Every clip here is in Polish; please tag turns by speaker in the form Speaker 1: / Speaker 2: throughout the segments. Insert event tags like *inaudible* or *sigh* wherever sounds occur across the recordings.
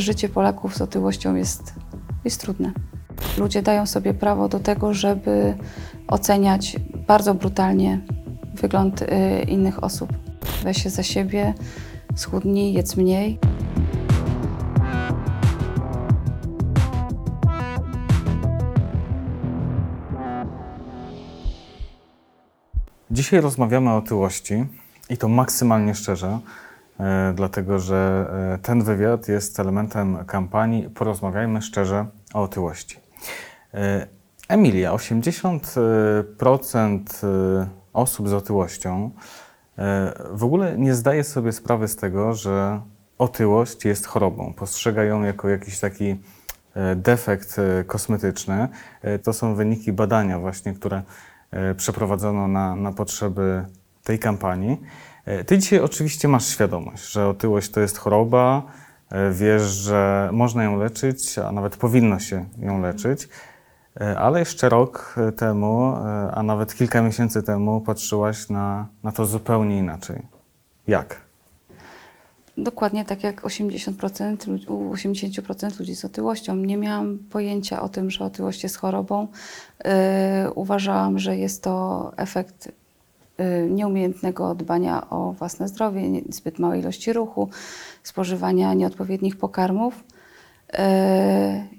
Speaker 1: Życie Polaków z otyłością jest, jest trudne. Ludzie dają sobie prawo do tego, żeby oceniać bardzo brutalnie wygląd y, innych osób. Weź się za siebie, schudnij, jedz mniej.
Speaker 2: Dzisiaj rozmawiamy o otyłości i to maksymalnie szczerze, dlatego że e, ten wywiad jest elementem kampanii Porozmawiajmy szczerze o otyłości. E, Emilia, 80% e, osób z otyłością e, w ogóle nie zdaje sobie sprawy z tego, że otyłość jest chorobą. Postrzega ją jako jakiś taki e, defekt e, kosmetyczny. E, To są wyniki badania właśnie, które e, przeprowadzono na, na potrzeby tej kampanii. E, Ty dzisiaj oczywiście masz świadomość, że otyłość to jest choroba, e, wiesz, że można ją leczyć, a nawet powinno się ją leczyć, E, ale jeszcze rok temu, a nawet kilka miesięcy temu patrzyłaś na, na to zupełnie inaczej. Jak?
Speaker 1: Dokładnie tak jak 80% ludzi, u 80% ludzi z otyłością. Nie miałam pojęcia o tym, że otyłość jest chorobą. Yy, uważałam, że jest to efekt nieumiejętnego dbania o własne zdrowie, zbyt małej ilości ruchu, spożywania nieodpowiednich pokarmów. Yy,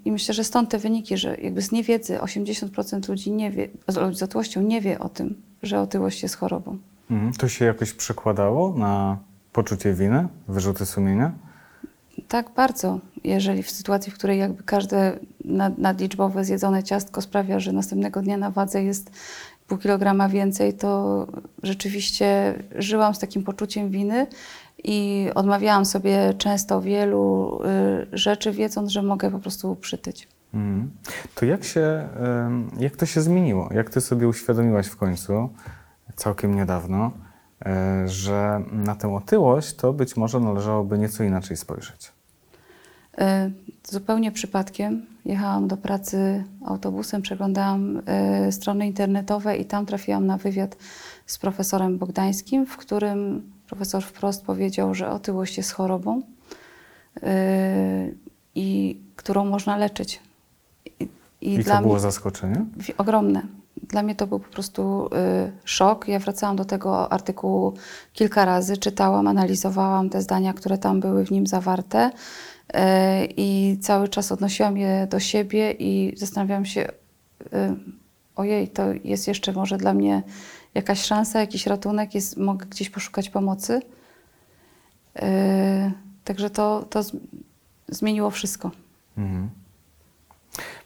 Speaker 1: I myślę, że stąd te wyniki, że jakby z niewiedzy 80% ludzi nie wie, z otyłością nie wie o tym, że otyłość jest chorobą.
Speaker 2: Mhm. To się jakoś przekładało na poczucie winy, wyrzuty sumienia?
Speaker 1: Tak, bardzo. Jeżeli w sytuacji, w której jakby każde nad- nadliczbowe zjedzone ciastko sprawia, że następnego dnia na wadze jest pół kilograma więcej, to rzeczywiście żyłam z takim poczuciem winy i odmawiałam sobie często wielu y, rzeczy, wiedząc, że mogę po prostu przytyć.
Speaker 2: Mhm. To jak się, jak to się zmieniło? Jak ty sobie uświadomiłaś w końcu, całkiem niedawno, e, że na tę otyłość to być może należałoby nieco inaczej spojrzeć?
Speaker 1: Y, Zupełnie przypadkiem jechałam do pracy autobusem, przeglądałam y, strony internetowe i tam trafiłam na wywiad z profesorem Bogdańskim, w którym profesor wprost powiedział, że otyłość jest chorobą y, i którą można leczyć. I,
Speaker 2: I,
Speaker 1: dla
Speaker 2: to było
Speaker 1: mnie
Speaker 2: zaskoczenie?
Speaker 1: ogromne. Dla mnie to był po prostu y, szok. Ja wracałam do tego artykułu kilka razy, czytałam, analizowałam te zdania, które tam były w nim zawarte i cały czas odnosiłam je do siebie i zastanawiałam się, y, ojej, to jest jeszcze może dla mnie jakaś szansa, jakiś ratunek, jest, mogę gdzieś poszukać pomocy. Y, także to, to zmieniło wszystko.
Speaker 2: Mhm.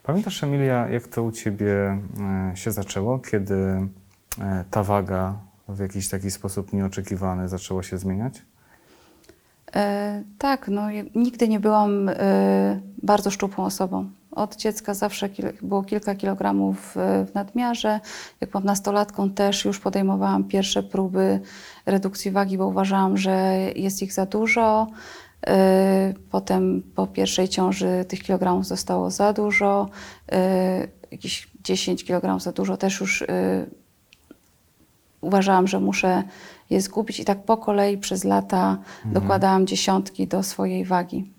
Speaker 2: Pamiętasz, Emilia, jak to u ciebie e, się zaczęło, kiedy e, ta waga w jakiś taki sposób nieoczekiwany zaczęła się zmieniać?
Speaker 1: E, tak, no, nigdy nie byłam e, bardzo szczupłą osobą. Od dziecka zawsze było kilka kilogramów e, w nadmiarze. Jak byłam nastolatką, też już podejmowałam pierwsze próby redukcji wagi, bo uważałam, że jest ich za dużo. Potem po pierwszej ciąży tych kilogramów zostało za dużo. Jakieś 10 kilogramów za dużo też już uważałam, że muszę je zgubić i tak po kolei przez lata dokładałam dziesiątki do swojej wagi.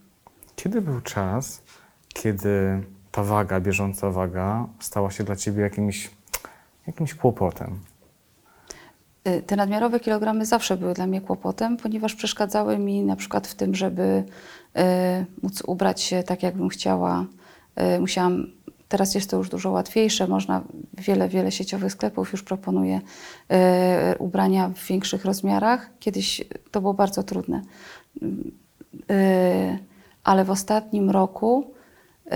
Speaker 2: Kiedy był czas, kiedy ta waga, bieżąca waga stała się dla ciebie jakimś, jakimś kłopotem?
Speaker 1: Y, Te nadmiarowe kilogramy zawsze były dla mnie kłopotem, ponieważ przeszkadzały mi na przykład w tym, żeby y, móc ubrać się tak, jakbym chciała. Y, musiałam, teraz jest to już dużo łatwiejsze, można, wiele, wiele sieciowych sklepów już proponuje y, ubrania w większych rozmiarach. Kiedyś to było bardzo trudne. Y, ale w ostatnim roku y,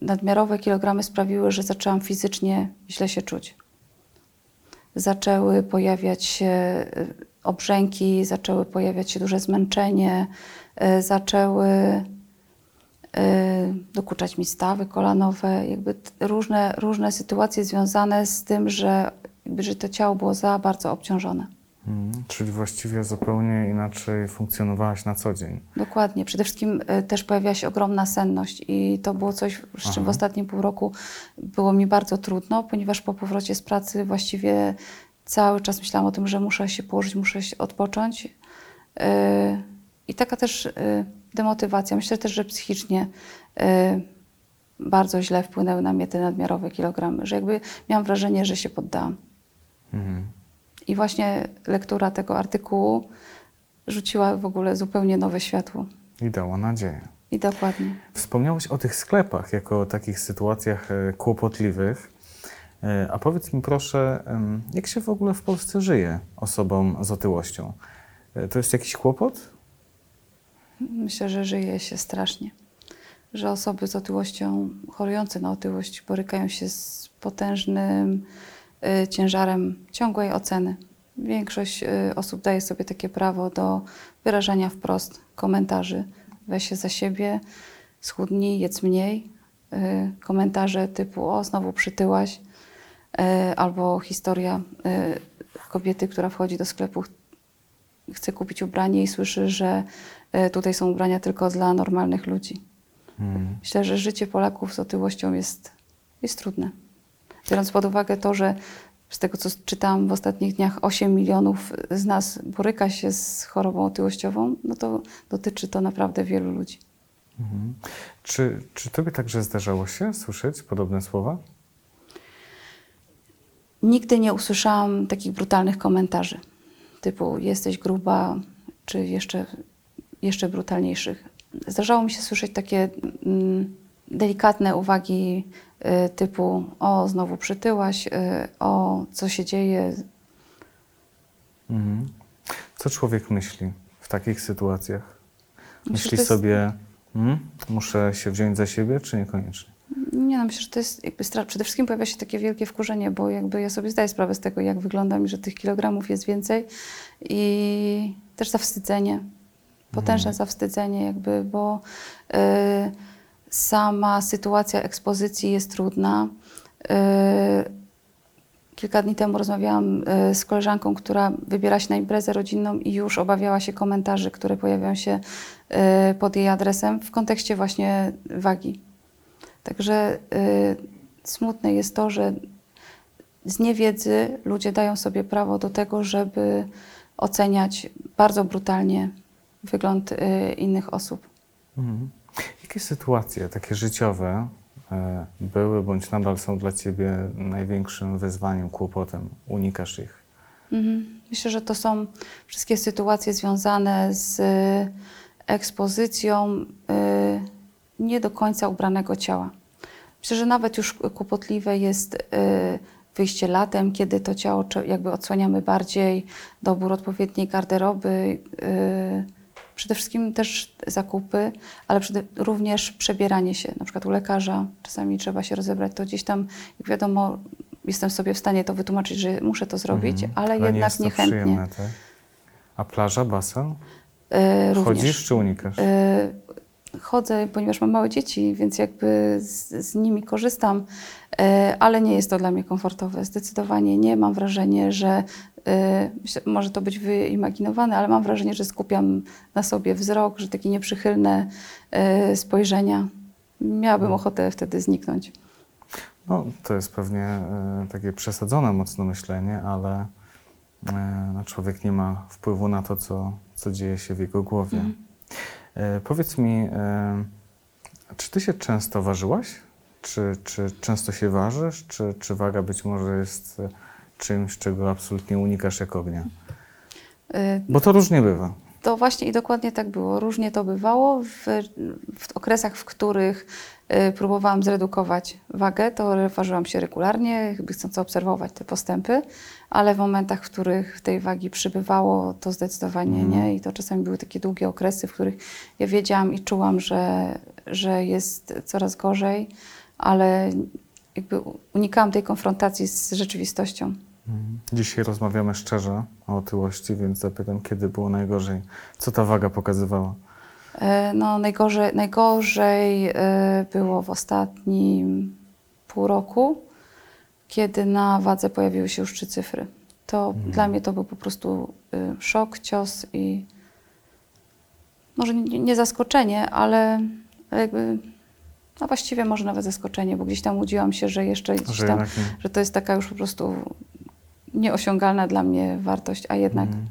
Speaker 1: nadmiarowe kilogramy sprawiły, że zaczęłam fizycznie źle się czuć. Zaczęły pojawiać się obrzęki, zaczęły pojawiać się duże zmęczenie, zaczęły dokuczać mi stawy kolanowe, jakby różne, różne sytuacje związane z tym, że, że to ciało było za bardzo obciążone.
Speaker 2: Mhm. Czyli właściwie zupełnie inaczej funkcjonowałaś na co dzień.
Speaker 1: Dokładnie. Przede wszystkim y, też pojawiła się ogromna senność i to było coś, z czym w ostatnim pół roku było mi bardzo trudno, ponieważ po powrocie z pracy właściwie cały czas myślałam o tym, że muszę się położyć, muszę się odpocząć. Y, I taka też y, demotywacja. Myślę też, że psychicznie y, bardzo źle wpłynęły na mnie te nadmiarowe kilogramy, że jakby miałam wrażenie, że się poddałam.
Speaker 2: Mhm.
Speaker 1: I właśnie lektura tego artykułu rzuciła w ogóle zupełnie nowe światło.
Speaker 2: I dała nadzieję.
Speaker 1: I dokładnie.
Speaker 2: Wspomniałeś o tych sklepach jako o takich sytuacjach e, kłopotliwych. E, A powiedz mi proszę, jak się w ogóle w Polsce żyje osobom z otyłością? E, To jest jakiś kłopot?
Speaker 1: Myślę, że żyje się strasznie. Że osoby z otyłością, chorujące na otyłość, borykają się z potężnym y, ciężarem ciągłej oceny. Większość y, osób daje sobie takie prawo do wyrażania wprost komentarzy. Weź się za siebie, schudnij, jedz mniej. Y, komentarze typu o, znowu przytyłaś. Y, albo historia y, kobiety, która wchodzi do sklepu, chce kupić ubranie i słyszy, że e, tutaj są ubrania tylko dla normalnych ludzi.
Speaker 2: Mhm.
Speaker 1: Myślę, że życie Polaków z otyłością jest, jest trudne. Biorąc pod uwagę to, że z tego, co czytałam w ostatnich dniach, 8 milionów z nas boryka się z chorobą otyłościową, no to dotyczy to naprawdę wielu ludzi.
Speaker 2: Mhm. Czy, czy tobie także zdarzało się słyszeć podobne słowa?
Speaker 1: Nigdy nie usłyszałam takich brutalnych komentarzy, typu jesteś gruba, czy jeszcze, jeszcze brutalniejszych. Zdarzało mi się słyszeć takie mm, delikatne uwagi y, typu o, znowu przytyłaś, y, o, co się dzieje.
Speaker 2: Mhm. Co człowiek myśli w takich sytuacjach?
Speaker 1: Myślę,
Speaker 2: Myśli
Speaker 1: jest-
Speaker 2: sobie, "Mm, muszę się wziąć za siebie, czy niekoniecznie?
Speaker 1: Nie no, myślę, że to jest jakby przede wszystkim pojawia się takie wielkie wkurzenie, bo jakby ja sobie zdaję sprawę z tego, jak wyglądam i że tych kilogramów jest więcej i też zawstydzenie, potężne zawstydzenie jakby, bo y, sama sytuacja ekspozycji jest trudna. Y, Kilka dni temu rozmawiałam y, z koleżanką, która wybiera się na imprezę rodzinną i już obawiała się komentarzy, które pojawią się y, pod jej adresem w kontekście właśnie wagi. Także y, smutne jest to, że z niewiedzy ludzie dają sobie prawo do tego, żeby oceniać bardzo brutalnie wygląd y, innych osób.
Speaker 2: Mhm. Jakie sytuacje takie życiowe e, były bądź nadal są dla Ciebie największym wyzwaniem, kłopotem? Unikasz ich?
Speaker 1: Mhm. Myślę, że to są wszystkie sytuacje związane z y, ekspozycją y, nie do końca ubranego ciała. Myślę, że nawet już kłopotliwe jest y, wyjście latem, kiedy to ciało jakby odsłaniamy bardziej, dobór odpowiedniej garderoby, y, przede wszystkim też zakupy, ale również przebieranie się, na przykład u lekarza. Czasami trzeba się rozebrać, to gdzieś tam, jak wiadomo, jestem sobie w stanie to wytłumaczyć, że muszę to zrobić,
Speaker 2: Mhm.
Speaker 1: ale,
Speaker 2: nie
Speaker 1: jednak
Speaker 2: jest to
Speaker 1: niechętnie.
Speaker 2: przyjemne, tak? A plaża, basen?
Speaker 1: Y, również.
Speaker 2: Chodzisz czy unikasz?
Speaker 1: Y, Chodzę, ponieważ mam małe dzieci, więc jakby z, z nimi korzystam, y, ale nie jest to dla mnie komfortowe. Zdecydowanie nie. Mam wrażenie, że myślę, może to być wyimaginowane, ale mam wrażenie, że skupiam na sobie wzrok, że takie nieprzychylne y, spojrzenia. Miałabym ochotę wtedy zniknąć.
Speaker 2: No, to jest pewnie e, takie przesadzone mocno myślenie, ale e, no, człowiek nie ma wpływu na to, co, co dzieje się w jego głowie.
Speaker 1: Mhm.
Speaker 2: E, powiedz mi, e, czy ty się często ważyłaś? Czy, czy często się ważysz? Czy, czy waga być może jest e, czymś, czego absolutnie unikasz jak ognia? Bo to różnie bywa.
Speaker 1: To właśnie i dokładnie tak było. Różnie to bywało. W, w okresach, w których y, próbowałam zredukować wagę, to ważyłam się regularnie, jakby chcąc obserwować te postępy, ale w momentach, w których tej wagi przybywało, to zdecydowanie
Speaker 2: Mhm.
Speaker 1: nie. I to czasami były takie długie okresy, w których ja wiedziałam i czułam, że, że jest coraz gorzej, ale jakby unikałam tej konfrontacji z rzeczywistością.
Speaker 2: Mhm. Dzisiaj rozmawiamy szczerze o otyłości, więc zapytam, kiedy było najgorzej? Co ta waga pokazywała?
Speaker 1: E, No, najgorzej, najgorzej było w ostatnim pół roku, kiedy na wadze pojawiły się już trzy cyfry. To dla mnie to był po prostu e, szok, cios i może nie, nie zaskoczenie, ale jakby, no właściwie może nawet zaskoczenie, bo gdzieś tam łudziłam się, że jeszcze gdzieś tam, że to jest taka już po prostu nieosiągalna dla mnie wartość, a jednak
Speaker 2: Mhm.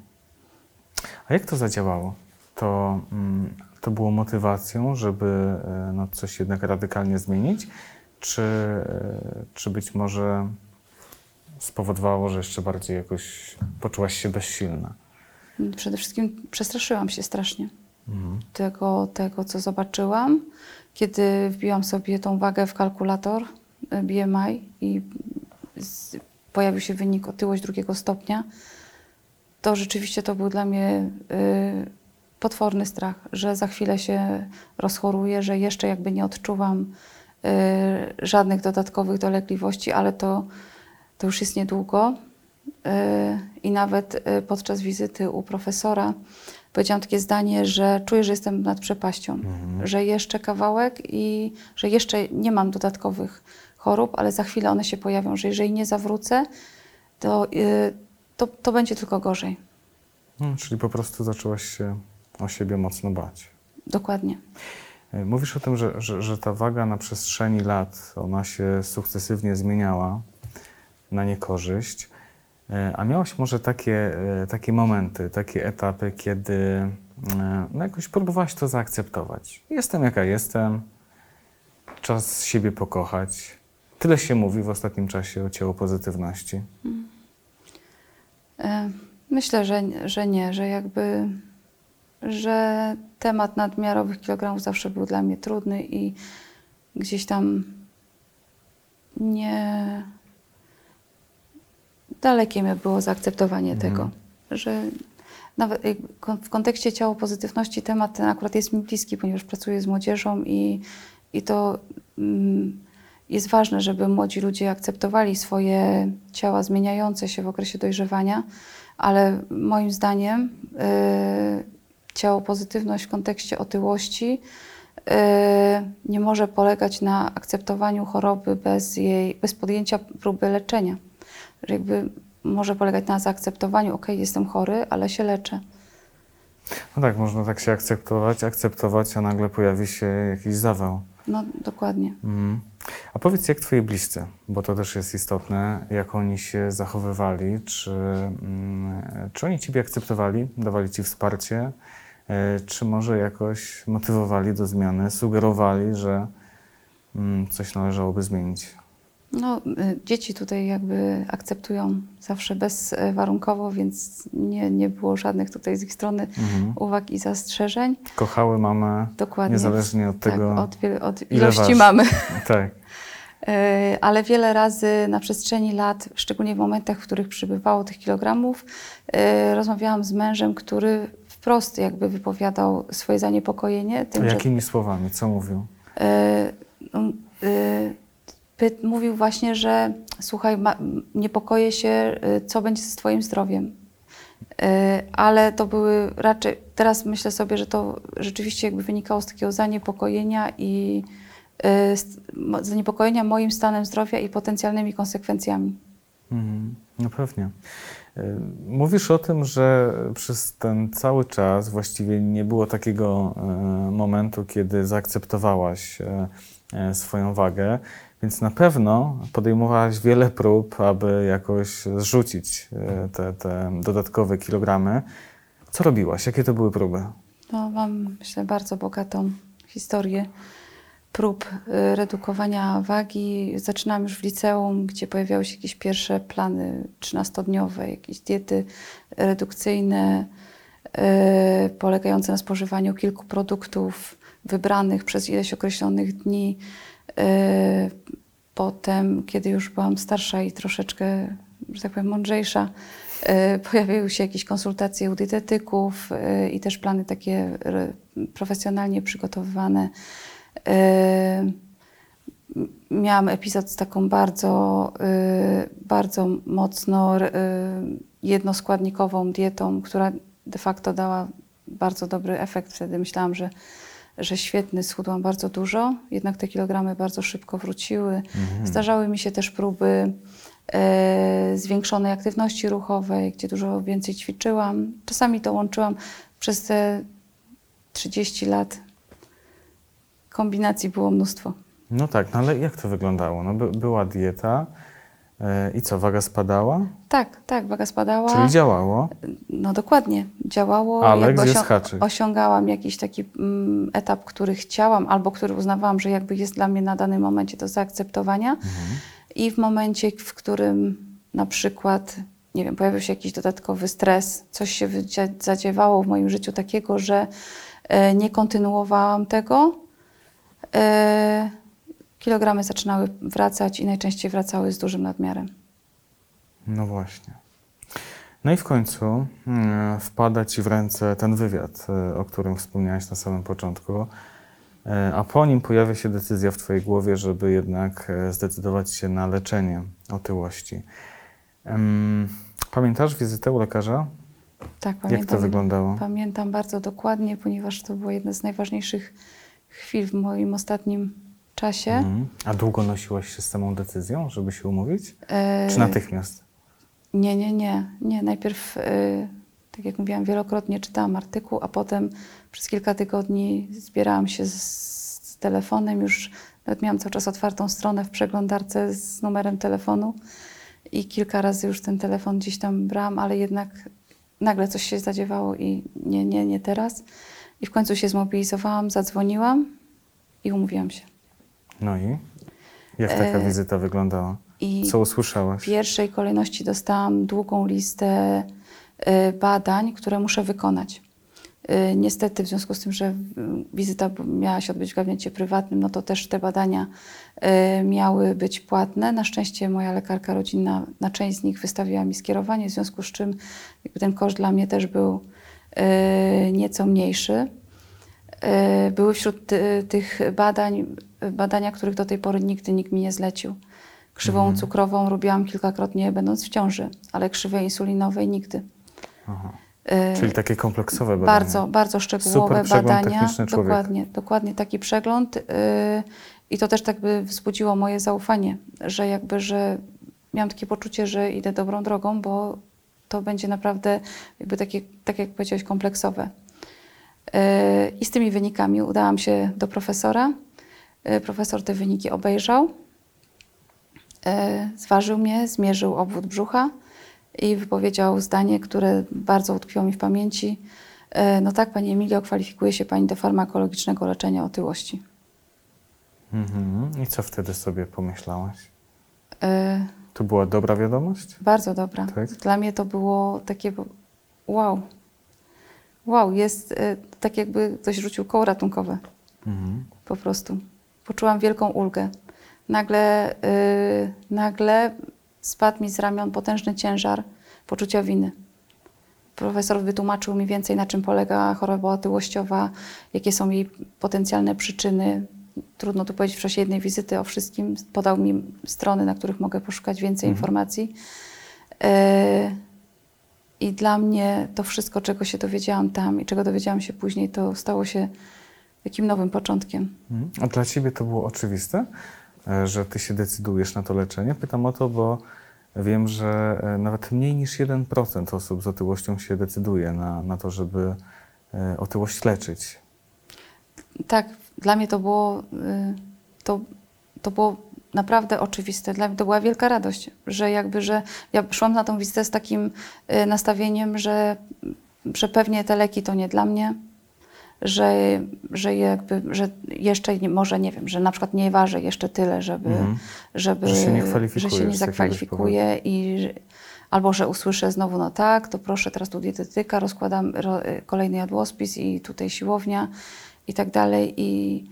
Speaker 2: A jak to zadziałało? To, mm, to było motywacją, żeby e, no, coś jednak radykalnie zmienić? Czy, e, czy być może spowodowało, że jeszcze bardziej jakoś poczułaś się bezsilna?
Speaker 1: Przede wszystkim przestraszyłam się strasznie
Speaker 2: Mhm.
Speaker 1: tego, tego, co zobaczyłam. Kiedy wbiłam sobie tą wagę w kalkulator y, BMI i pojawił się wynik otyłość drugiego stopnia, to rzeczywiście to był dla mnie y, potworny strach, że za chwilę się rozchoruję, że jeszcze jakby nie odczuwam y, żadnych dodatkowych dolegliwości, ale to, to już jest niedługo. Y, I nawet y, podczas wizyty u profesora powiedziałam takie zdanie, że czuję, że jestem nad przepaścią,
Speaker 2: Mhm.
Speaker 1: że jeszcze kawałek i że jeszcze nie mam dodatkowych chorób, ale za chwilę one się pojawią, że jeżeli nie zawrócę, to, y, to, to będzie tylko gorzej.
Speaker 2: No, czyli po prostu zaczęłaś się o siebie mocno bać.
Speaker 1: Dokładnie.
Speaker 2: E, Mówisz o tym, że, że, że ta waga na przestrzeni lat, ona się sukcesywnie zmieniała na niekorzyść. E, A miałaś może takie, takie momenty, takie etapy, kiedy no jakoś próbowałaś to zaakceptować. Jestem jaka jestem, czas siebie pokochać. Tyle się mówi w ostatnim czasie o ciało pozytywności.
Speaker 1: E, Myślę, że, że nie, że jakby, że temat nadmiarowych kilogramów zawsze był dla mnie trudny i gdzieś tam nie dalekie mi było zaakceptowanie
Speaker 2: Mhm.
Speaker 1: tego, że nawet w kontekście ciało pozytywności temat ten akurat jest mi bliski, ponieważ pracuję z młodzieżą i, i to mm, jest ważne, żeby młodzi ludzie akceptowali swoje ciała zmieniające się w okresie dojrzewania, ale moim zdaniem y, ciało pozytywność w kontekście otyłości y, nie może polegać na akceptowaniu choroby bez, jej, bez podjęcia próby leczenia. Że jakby może polegać na zaakceptowaniu, ok, jestem chory, ale się leczę.
Speaker 2: No tak, można tak się akceptować, akceptować, a nagle pojawi się jakiś zawał.
Speaker 1: No dokładnie.
Speaker 2: Mhm. A powiedz, jak twoi bliscy, bo to też jest istotne, jak oni się zachowywali, czy, mm, czy oni ciebie akceptowali, dawali ci wsparcie, e, czy może jakoś motywowali do zmiany, sugerowali, że mm, coś należałoby zmienić?
Speaker 1: No, y, dzieci tutaj jakby akceptują zawsze bezwarunkowo, więc nie, nie było żadnych tutaj z ich strony
Speaker 2: Mhm.
Speaker 1: uwag i zastrzeżeń.
Speaker 2: Kochały mamę,
Speaker 1: Dokładnie.
Speaker 2: niezależnie od tego,
Speaker 1: Tak, od, od ilości
Speaker 2: waży.
Speaker 1: mamy. *laughs*
Speaker 2: tak.
Speaker 1: Y, Ale wiele razy na przestrzeni lat, szczególnie w momentach, w których przybywało tych kilogramów, y, rozmawiałam z mężem, który wprost jakby wypowiadał swoje zaniepokojenie tym, że
Speaker 2: Jakimi słowami, co mówił?
Speaker 1: E, no, py- mówił właśnie, że słuchaj, ma, niepokoję się, e, co będzie z Twoim zdrowiem. E, Ale to były raczej, teraz myślę sobie, że to rzeczywiście jakby wynikało z takiego zaniepokojenia i mo- zaniepokojenia moim stanem zdrowia i potencjalnymi konsekwencjami.
Speaker 2: Mhm, No pewnie. Y, Mówisz o tym, że przez ten cały czas właściwie nie było takiego momentu, kiedy zaakceptowałaś swoją wagę, więc na pewno podejmowałaś wiele prób, aby jakoś zrzucić e, te, te dodatkowe kilogramy. Co robiłaś? Jakie to były próby?
Speaker 1: No, mam, myślę, bardzo bogatą historię prób y, redukowania wagi. Zaczynałam już w liceum, gdzie pojawiały się jakieś pierwsze plany 13-dniowe, jakieś diety redukcyjne, polegające na spożywaniu kilku produktów wybranych przez ileś określonych dni. Y, Potem, kiedy już byłam starsza i troszeczkę, że tak powiem, mądrzejsza, y, pojawiły się jakieś konsultacje u dietetyków y, i też plany takie profesjonalnie przygotowywane. Miałam epizod z taką bardzo, bardzo mocno jednoskładnikową dietą, która de facto dała bardzo dobry efekt. Wtedy myślałam, że, że świetny, schudłam bardzo dużo, jednak te kilogramy bardzo szybko wróciły. Zdarzały mi się też próby e, zwiększonej aktywności ruchowej, gdzie dużo więcej ćwiczyłam. Czasami to łączyłam przez te 30 lat. Kombinacji było mnóstwo.
Speaker 2: No tak, no ale jak to wyglądało? No by, była dieta, I co, waga spadała?
Speaker 1: Tak, tak, waga spadała.
Speaker 2: Czyli działało,
Speaker 1: No dokładnie, działało.
Speaker 2: ale
Speaker 1: jakby
Speaker 2: gdzie
Speaker 1: osią- osiągałam jakiś taki mm, etap, który chciałam, albo który uznawałam, że jakby jest dla mnie na danym momencie do zaakceptowania.
Speaker 2: Mhm.
Speaker 1: I w momencie, w którym na przykład, nie wiem, pojawił się jakiś dodatkowy stres, coś się wydzia- zadziewało w moim życiu takiego, że e, nie kontynuowałam tego, e, kilogramy zaczynały wracać i najczęściej wracały z dużym nadmiarem.
Speaker 2: No właśnie. No i w końcu mm, wpada Ci w ręce ten wywiad, e, o którym wspomniałeś na samym początku, E, a po nim pojawia się decyzja w Twojej głowie, żeby jednak e, zdecydować się na leczenie otyłości. Pamiętasz wizytę u lekarza?
Speaker 1: Tak,
Speaker 2: Jak to
Speaker 1: pamiętam.
Speaker 2: wyglądało?
Speaker 1: Pamiętam bardzo dokładnie, ponieważ to było jedna z najważniejszych chwil w moim ostatnim czasie.
Speaker 2: Mhm. A długo nosiłaś się z samą decyzją, żeby się umówić?
Speaker 1: E,
Speaker 2: Czy natychmiast?
Speaker 1: Nie, nie, nie. nie. Najpierw, e, tak jak mówiłam, wielokrotnie czytałam artykuł, a potem przez kilka tygodni zbierałam się z, z telefonem. Już nawet miałam cały czas otwartą stronę w przeglądarce z numerem telefonu i kilka razy już ten telefon gdzieś tam brałam, ale jednak nagle coś się zadziewało i nie, nie, nie teraz. I w końcu się zmobilizowałam, zadzwoniłam i umówiłam się.
Speaker 2: No i? Jak taka
Speaker 1: E,
Speaker 2: wizyta wyglądała?
Speaker 1: I
Speaker 2: Co
Speaker 1: W
Speaker 2: usłyszałaś?
Speaker 1: pierwszej kolejności dostałam długą listę y, badań, które muszę wykonać. Y, Niestety, w związku z tym, że wizyta miała się odbyć w gabinecie prywatnym, no to też te badania miały być płatne. Na szczęście moja lekarka rodzinna na część z nich wystawiła mi skierowanie, w związku z czym ten koszt dla mnie też był nieco mniejszy. Y, Były wśród ty, tych badań y, badania, których do tej pory nigdy nikt mi nie zlecił. Krzywą
Speaker 2: Mhm.
Speaker 1: cukrową robiłam kilkakrotnie, będąc w ciąży, ale krzywej insulinowej nigdy.
Speaker 2: Aha. Czyli takie kompleksowe badania.
Speaker 1: bardzo, bardzo szczegółowe
Speaker 2: Super
Speaker 1: badania. Dokładnie, dokładnie taki przegląd. y, I to też tak by wzbudziło moje zaufanie, że jakby, że miałam takie poczucie, że idę dobrą drogą, bo to będzie naprawdę jakby takie, tak jak powiedziałeś, kompleksowe. Y, I z tymi wynikami udałam się do profesora. Y, Profesor te wyniki obejrzał, y, zważył mnie, zmierzył obwód brzucha i wypowiedział zdanie, które bardzo utkwiło mi w pamięci. No tak, Pani Emilio, kwalifikuje się Pani do farmakologicznego leczenia otyłości.
Speaker 2: Mhm. I co wtedy sobie pomyślałaś?
Speaker 1: Y,
Speaker 2: To była dobra wiadomość?
Speaker 1: Bardzo dobra.
Speaker 2: Tak?
Speaker 1: Dla mnie to było takie wow. Wow, jest y, tak jakby ktoś rzucił koło ratunkowe.
Speaker 2: Mhm.
Speaker 1: po prostu. Poczułam wielką ulgę. Nagle, y, nagle spadł mi z ramion potężny ciężar poczucia winy. Profesor wytłumaczył mi więcej, na czym polega choroba otyłościowa, jakie są jej potencjalne przyczyny. Trudno tu powiedzieć w czasie jednej wizyty o wszystkim. Podał mi strony, na których mogę poszukać więcej
Speaker 2: Mhm.
Speaker 1: informacji. Y, I dla mnie to wszystko, czego się dowiedziałam tam i czego dowiedziałam się później, to stało się takim nowym początkiem.
Speaker 2: Mhm. A dla Ciebie to było oczywiste, e, że Ty się decydujesz na to leczenie? Pytam o to, bo wiem, że e, nawet mniej niż 1% osób z otyłością się decyduje na, na to, żeby e, otyłość leczyć.
Speaker 1: Tak, dla mnie to było, to, to było naprawdę oczywiste. Dla mnie to była wielka radość, że jakby, że ja szłam na tą wizytę z takim y, nastawieniem, że, że pewnie te leki to nie dla mnie, że, że jakby, że jeszcze nie, może nie wiem, że na przykład nie ważę jeszcze tyle, żeby,
Speaker 2: Mhm.
Speaker 1: żeby
Speaker 2: Że się nie
Speaker 1: że się nie
Speaker 2: z jakiegoś
Speaker 1: zakwalifikuję i albo że usłyszę znowu, no tak, to proszę teraz tu dietetyka, rozkładam ro, y, kolejny jadłospis i tutaj siłownia i tak dalej. I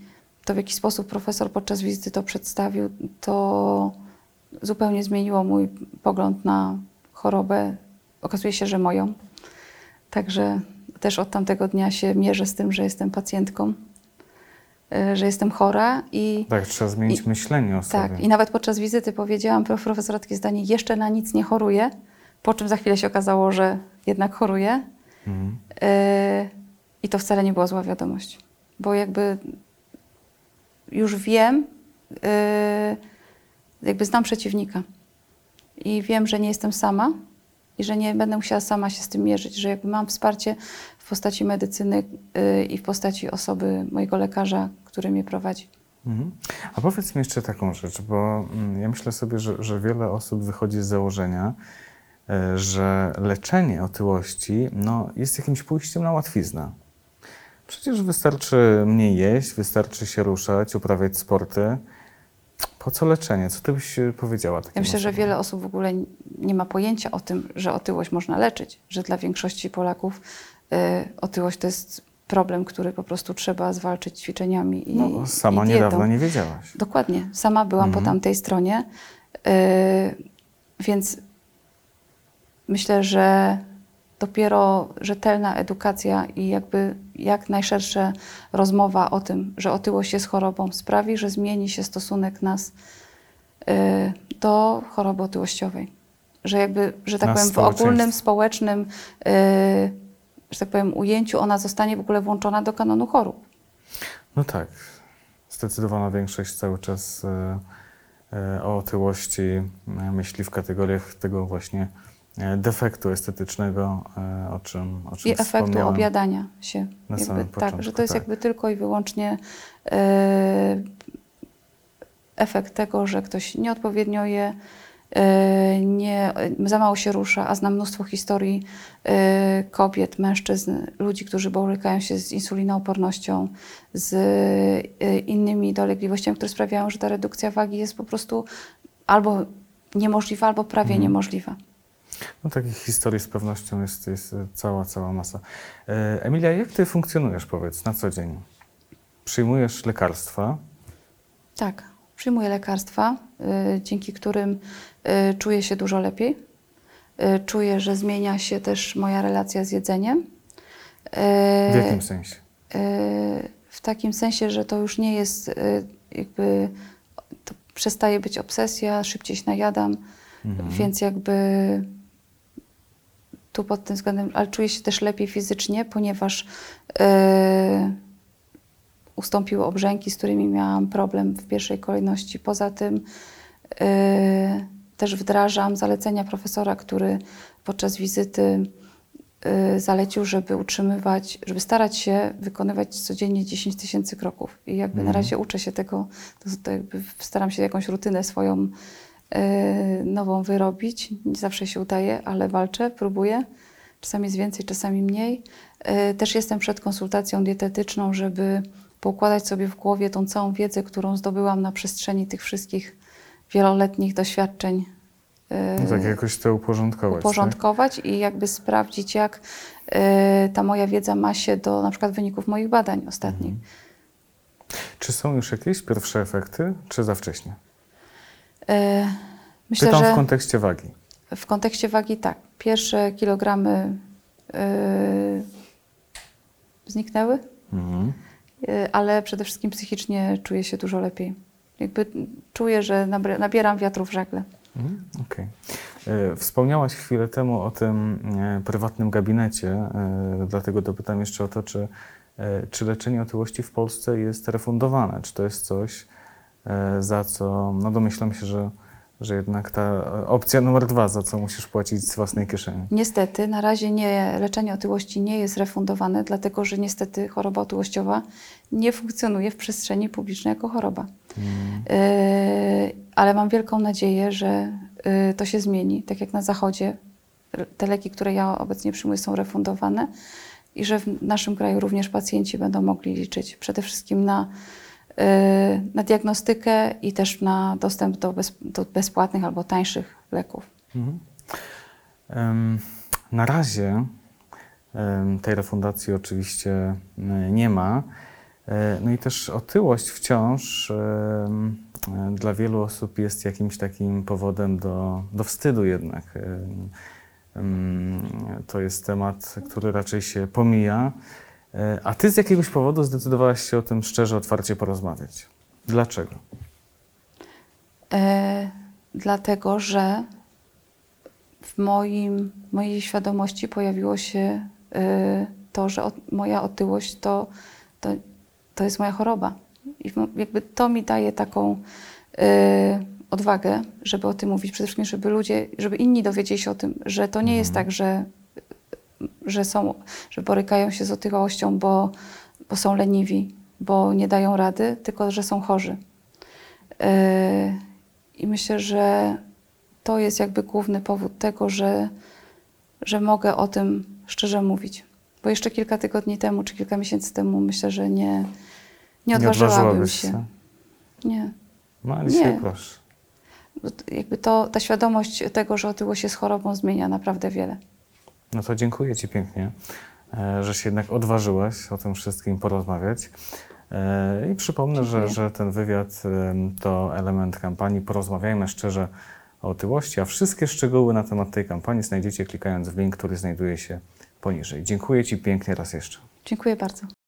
Speaker 1: to w jaki sposób profesor podczas wizyty to przedstawił, to zupełnie zmieniło mój pogląd na chorobę. Okazuje się, że moją. Także też od tamtego dnia się mierzę z tym, że jestem pacjentką, y, że jestem chora i
Speaker 2: Tak, trzeba zmienić
Speaker 1: I-
Speaker 2: myślenie o sobie.
Speaker 1: tak, i nawet podczas wizyty powiedziałam prof- profesora takie zdanie, jeszcze na nic nie choruję, po czym za chwilę się okazało, że jednak choruję.
Speaker 2: Mhm.
Speaker 1: Yy, I to wcale nie była zła wiadomość, bo jakby już wiem, yy, jakby znam przeciwnika i wiem, że nie jestem sama i że nie będę musiała sama się z tym mierzyć, że jakby mam wsparcie w postaci medycyny yy, i w postaci osoby mojego lekarza, który mnie prowadzi.
Speaker 2: Mhm. A powiedz mi jeszcze taką rzecz, bo mm, ja myślę sobie, że, że wiele osób wychodzi z założenia, e, że leczenie otyłości no, jest jakimś pójściem na łatwiznę. Przecież wystarczy mniej jeść, wystarczy się ruszać, uprawiać sporty. Po co leczenie? Co ty byś e, powiedziała
Speaker 1: Ja myślę, że
Speaker 2: osobom?
Speaker 1: wiele osób w ogóle nie ma pojęcia o tym, że otyłość można leczyć, że dla większości Polaków y, otyłość to jest problem, który po prostu trzeba zwalczyć ćwiczeniami i,
Speaker 2: No, sama
Speaker 1: i dietą.
Speaker 2: niedawno nie wiedziałaś.
Speaker 1: Dokładnie. Sama byłam
Speaker 2: Mhm.
Speaker 1: po tamtej stronie, yy, więc myślę, że dopiero rzetelna edukacja i jakby jak najszersza rozmowa o tym, że otyłość jest chorobą, sprawi, że zmieni się stosunek nas yy, do choroby otyłościowej. Że jakby, że tak powiem, w ogólnym, społecznym, yy, że tak powiem, ujęciu ona zostanie w ogóle włączona do kanonu chorób.
Speaker 2: No tak. Zdecydowana większość cały czas e, o otyłości myśli w kategoriach tego właśnie defektu estetycznego, e, o czym, o czym
Speaker 1: i efektu objadania się.
Speaker 2: na samym
Speaker 1: jakby, tak, że
Speaker 2: początku,
Speaker 1: to jest
Speaker 2: tak.
Speaker 1: jakby tylko i wyłącznie e, efekt tego, że ktoś nieodpowiednio je, e, nie, za mało się rusza, a znam mnóstwo historii e, kobiet, mężczyzn, ludzi, którzy borykają się z insulinoopornością, z e, innymi dolegliwościami, które sprawiają, że ta redukcja wagi jest po prostu albo niemożliwa, albo prawie
Speaker 2: Mhm.
Speaker 1: niemożliwa.
Speaker 2: No takich historii z pewnością jest, jest e, cała, cała masa. E, Emilia, jak ty funkcjonujesz, powiedz, na co dzień? Przyjmujesz lekarstwa?
Speaker 1: Tak, przyjmuję lekarstwa, y, dzięki którym czuję się dużo lepiej. Czuję, że zmienia się też moja relacja z jedzeniem.
Speaker 2: W jakim sensie?
Speaker 1: w takim sensie, że to już nie jest jakby, to przestaje być obsesja, szybciej się najadam,
Speaker 2: Mhm.
Speaker 1: więc jakby tu pod tym względem, ale czuję się też lepiej fizycznie, ponieważ e, ustąpiły obrzęki, z którymi miałam problem w pierwszej kolejności. Poza tym e, też wdrażam zalecenia profesora, który podczas wizyty e, zalecił, żeby utrzymywać, żeby starać się wykonywać codziennie 10 tysięcy kroków. I jakby na
Speaker 2: Mhm.
Speaker 1: razie uczę się tego, to, to jakby staram się jakąś rutynę swoją nową wyrobić. Nie zawsze się udaje, ale walczę, próbuję. Czasami jest więcej, czasami mniej. E, Też jestem przed konsultacją dietetyczną, żeby poukładać sobie w głowie tą całą wiedzę, którą zdobyłam na przestrzeni tych wszystkich wieloletnich doświadczeń. e,
Speaker 2: No tak jakoś to uporządkować. tak?
Speaker 1: uporządkować i jakby sprawdzić, jak e, ta moja wiedza ma się do na przykład wyników moich badań ostatnich.
Speaker 2: Mhm. Czy są już jakieś pierwsze efekty, czy za wcześnie?
Speaker 1: E, Myślę,
Speaker 2: Pytam w kontekście wagi.
Speaker 1: w kontekście wagi tak. Pierwsze kilogramy e, zniknęły,
Speaker 2: Mhm.
Speaker 1: e, ale przede wszystkim psychicznie czuję się dużo lepiej. Jakby czuję, że nabieram wiatru w żagle.
Speaker 2: Mhm, Okej. E, Wspomniałaś chwilę temu o tym prywatnym gabinecie, dlatego dopytam jeszcze o to, czy, czy leczenie otyłości w Polsce jest refundowane? Czy to jest coś, za co, no domyślam się, że, że jednak ta e, opcja numer dwa, za co musisz płacić z własnej kieszeni.
Speaker 1: Niestety, na razie nie, leczenie otyłości nie jest refundowane, dlatego że niestety choroba otyłościowa nie funkcjonuje w przestrzeni publicznej jako choroba.
Speaker 2: Mm.
Speaker 1: Yy, ale mam wielką nadzieję, że yy, to się zmieni, tak jak na Zachodzie. Te leki, które ja obecnie przyjmuję, są refundowane i że w naszym kraju również pacjenci będą mogli liczyć przede wszystkim na, na diagnostykę i też na dostęp do, bez, do bezpłatnych albo tańszych leków.
Speaker 2: Mhm. Na razie tej refundacji oczywiście e, nie ma. E, No i też otyłość wciąż e, dla wielu osób jest jakimś takim powodem do, do wstydu jednak. To jest temat, który raczej się pomija. E, A ty z jakiegoś powodu zdecydowałaś się o tym szczerze, otwarcie porozmawiać. Dlaczego?
Speaker 1: E, dlatego, że w moim, mojej świadomości pojawiło się e, to, że od, moja otyłość to, to, to jest moja choroba. I jakby to mi daje taką e, odwagę, żeby o tym mówić. Przede wszystkim, żeby ludzie, żeby inni dowiedzieli się o tym, że to nie jest
Speaker 2: Mhm.
Speaker 1: tak, że, że są, że borykają się z otyłością, bo, bo są leniwi, bo nie dają rady, tylko że są chorzy. E, I myślę, że to jest jakby główny powód tego, że, że mogę o tym szczerze mówić. Bo jeszcze kilka tygodni temu, czy kilka miesięcy temu myślę, że nie, nie odważyłabym się. Nie.
Speaker 2: No ale
Speaker 1: Nie.
Speaker 2: proszę.
Speaker 1: T- Jakby to, ta świadomość tego, że otyłość jest chorobą, zmienia naprawdę wiele.
Speaker 2: No to dziękuję Ci pięknie, e, że się jednak odważyłaś o tym wszystkim porozmawiać. E, I przypomnę, że, że ten wywiad to element kampanii Porozmawiajmy szczerze o otyłości, a wszystkie szczegóły na temat tej kampanii znajdziecie klikając w link, który znajduje się poniżej. Dziękuję Ci pięknie raz jeszcze.
Speaker 1: Dziękuję bardzo.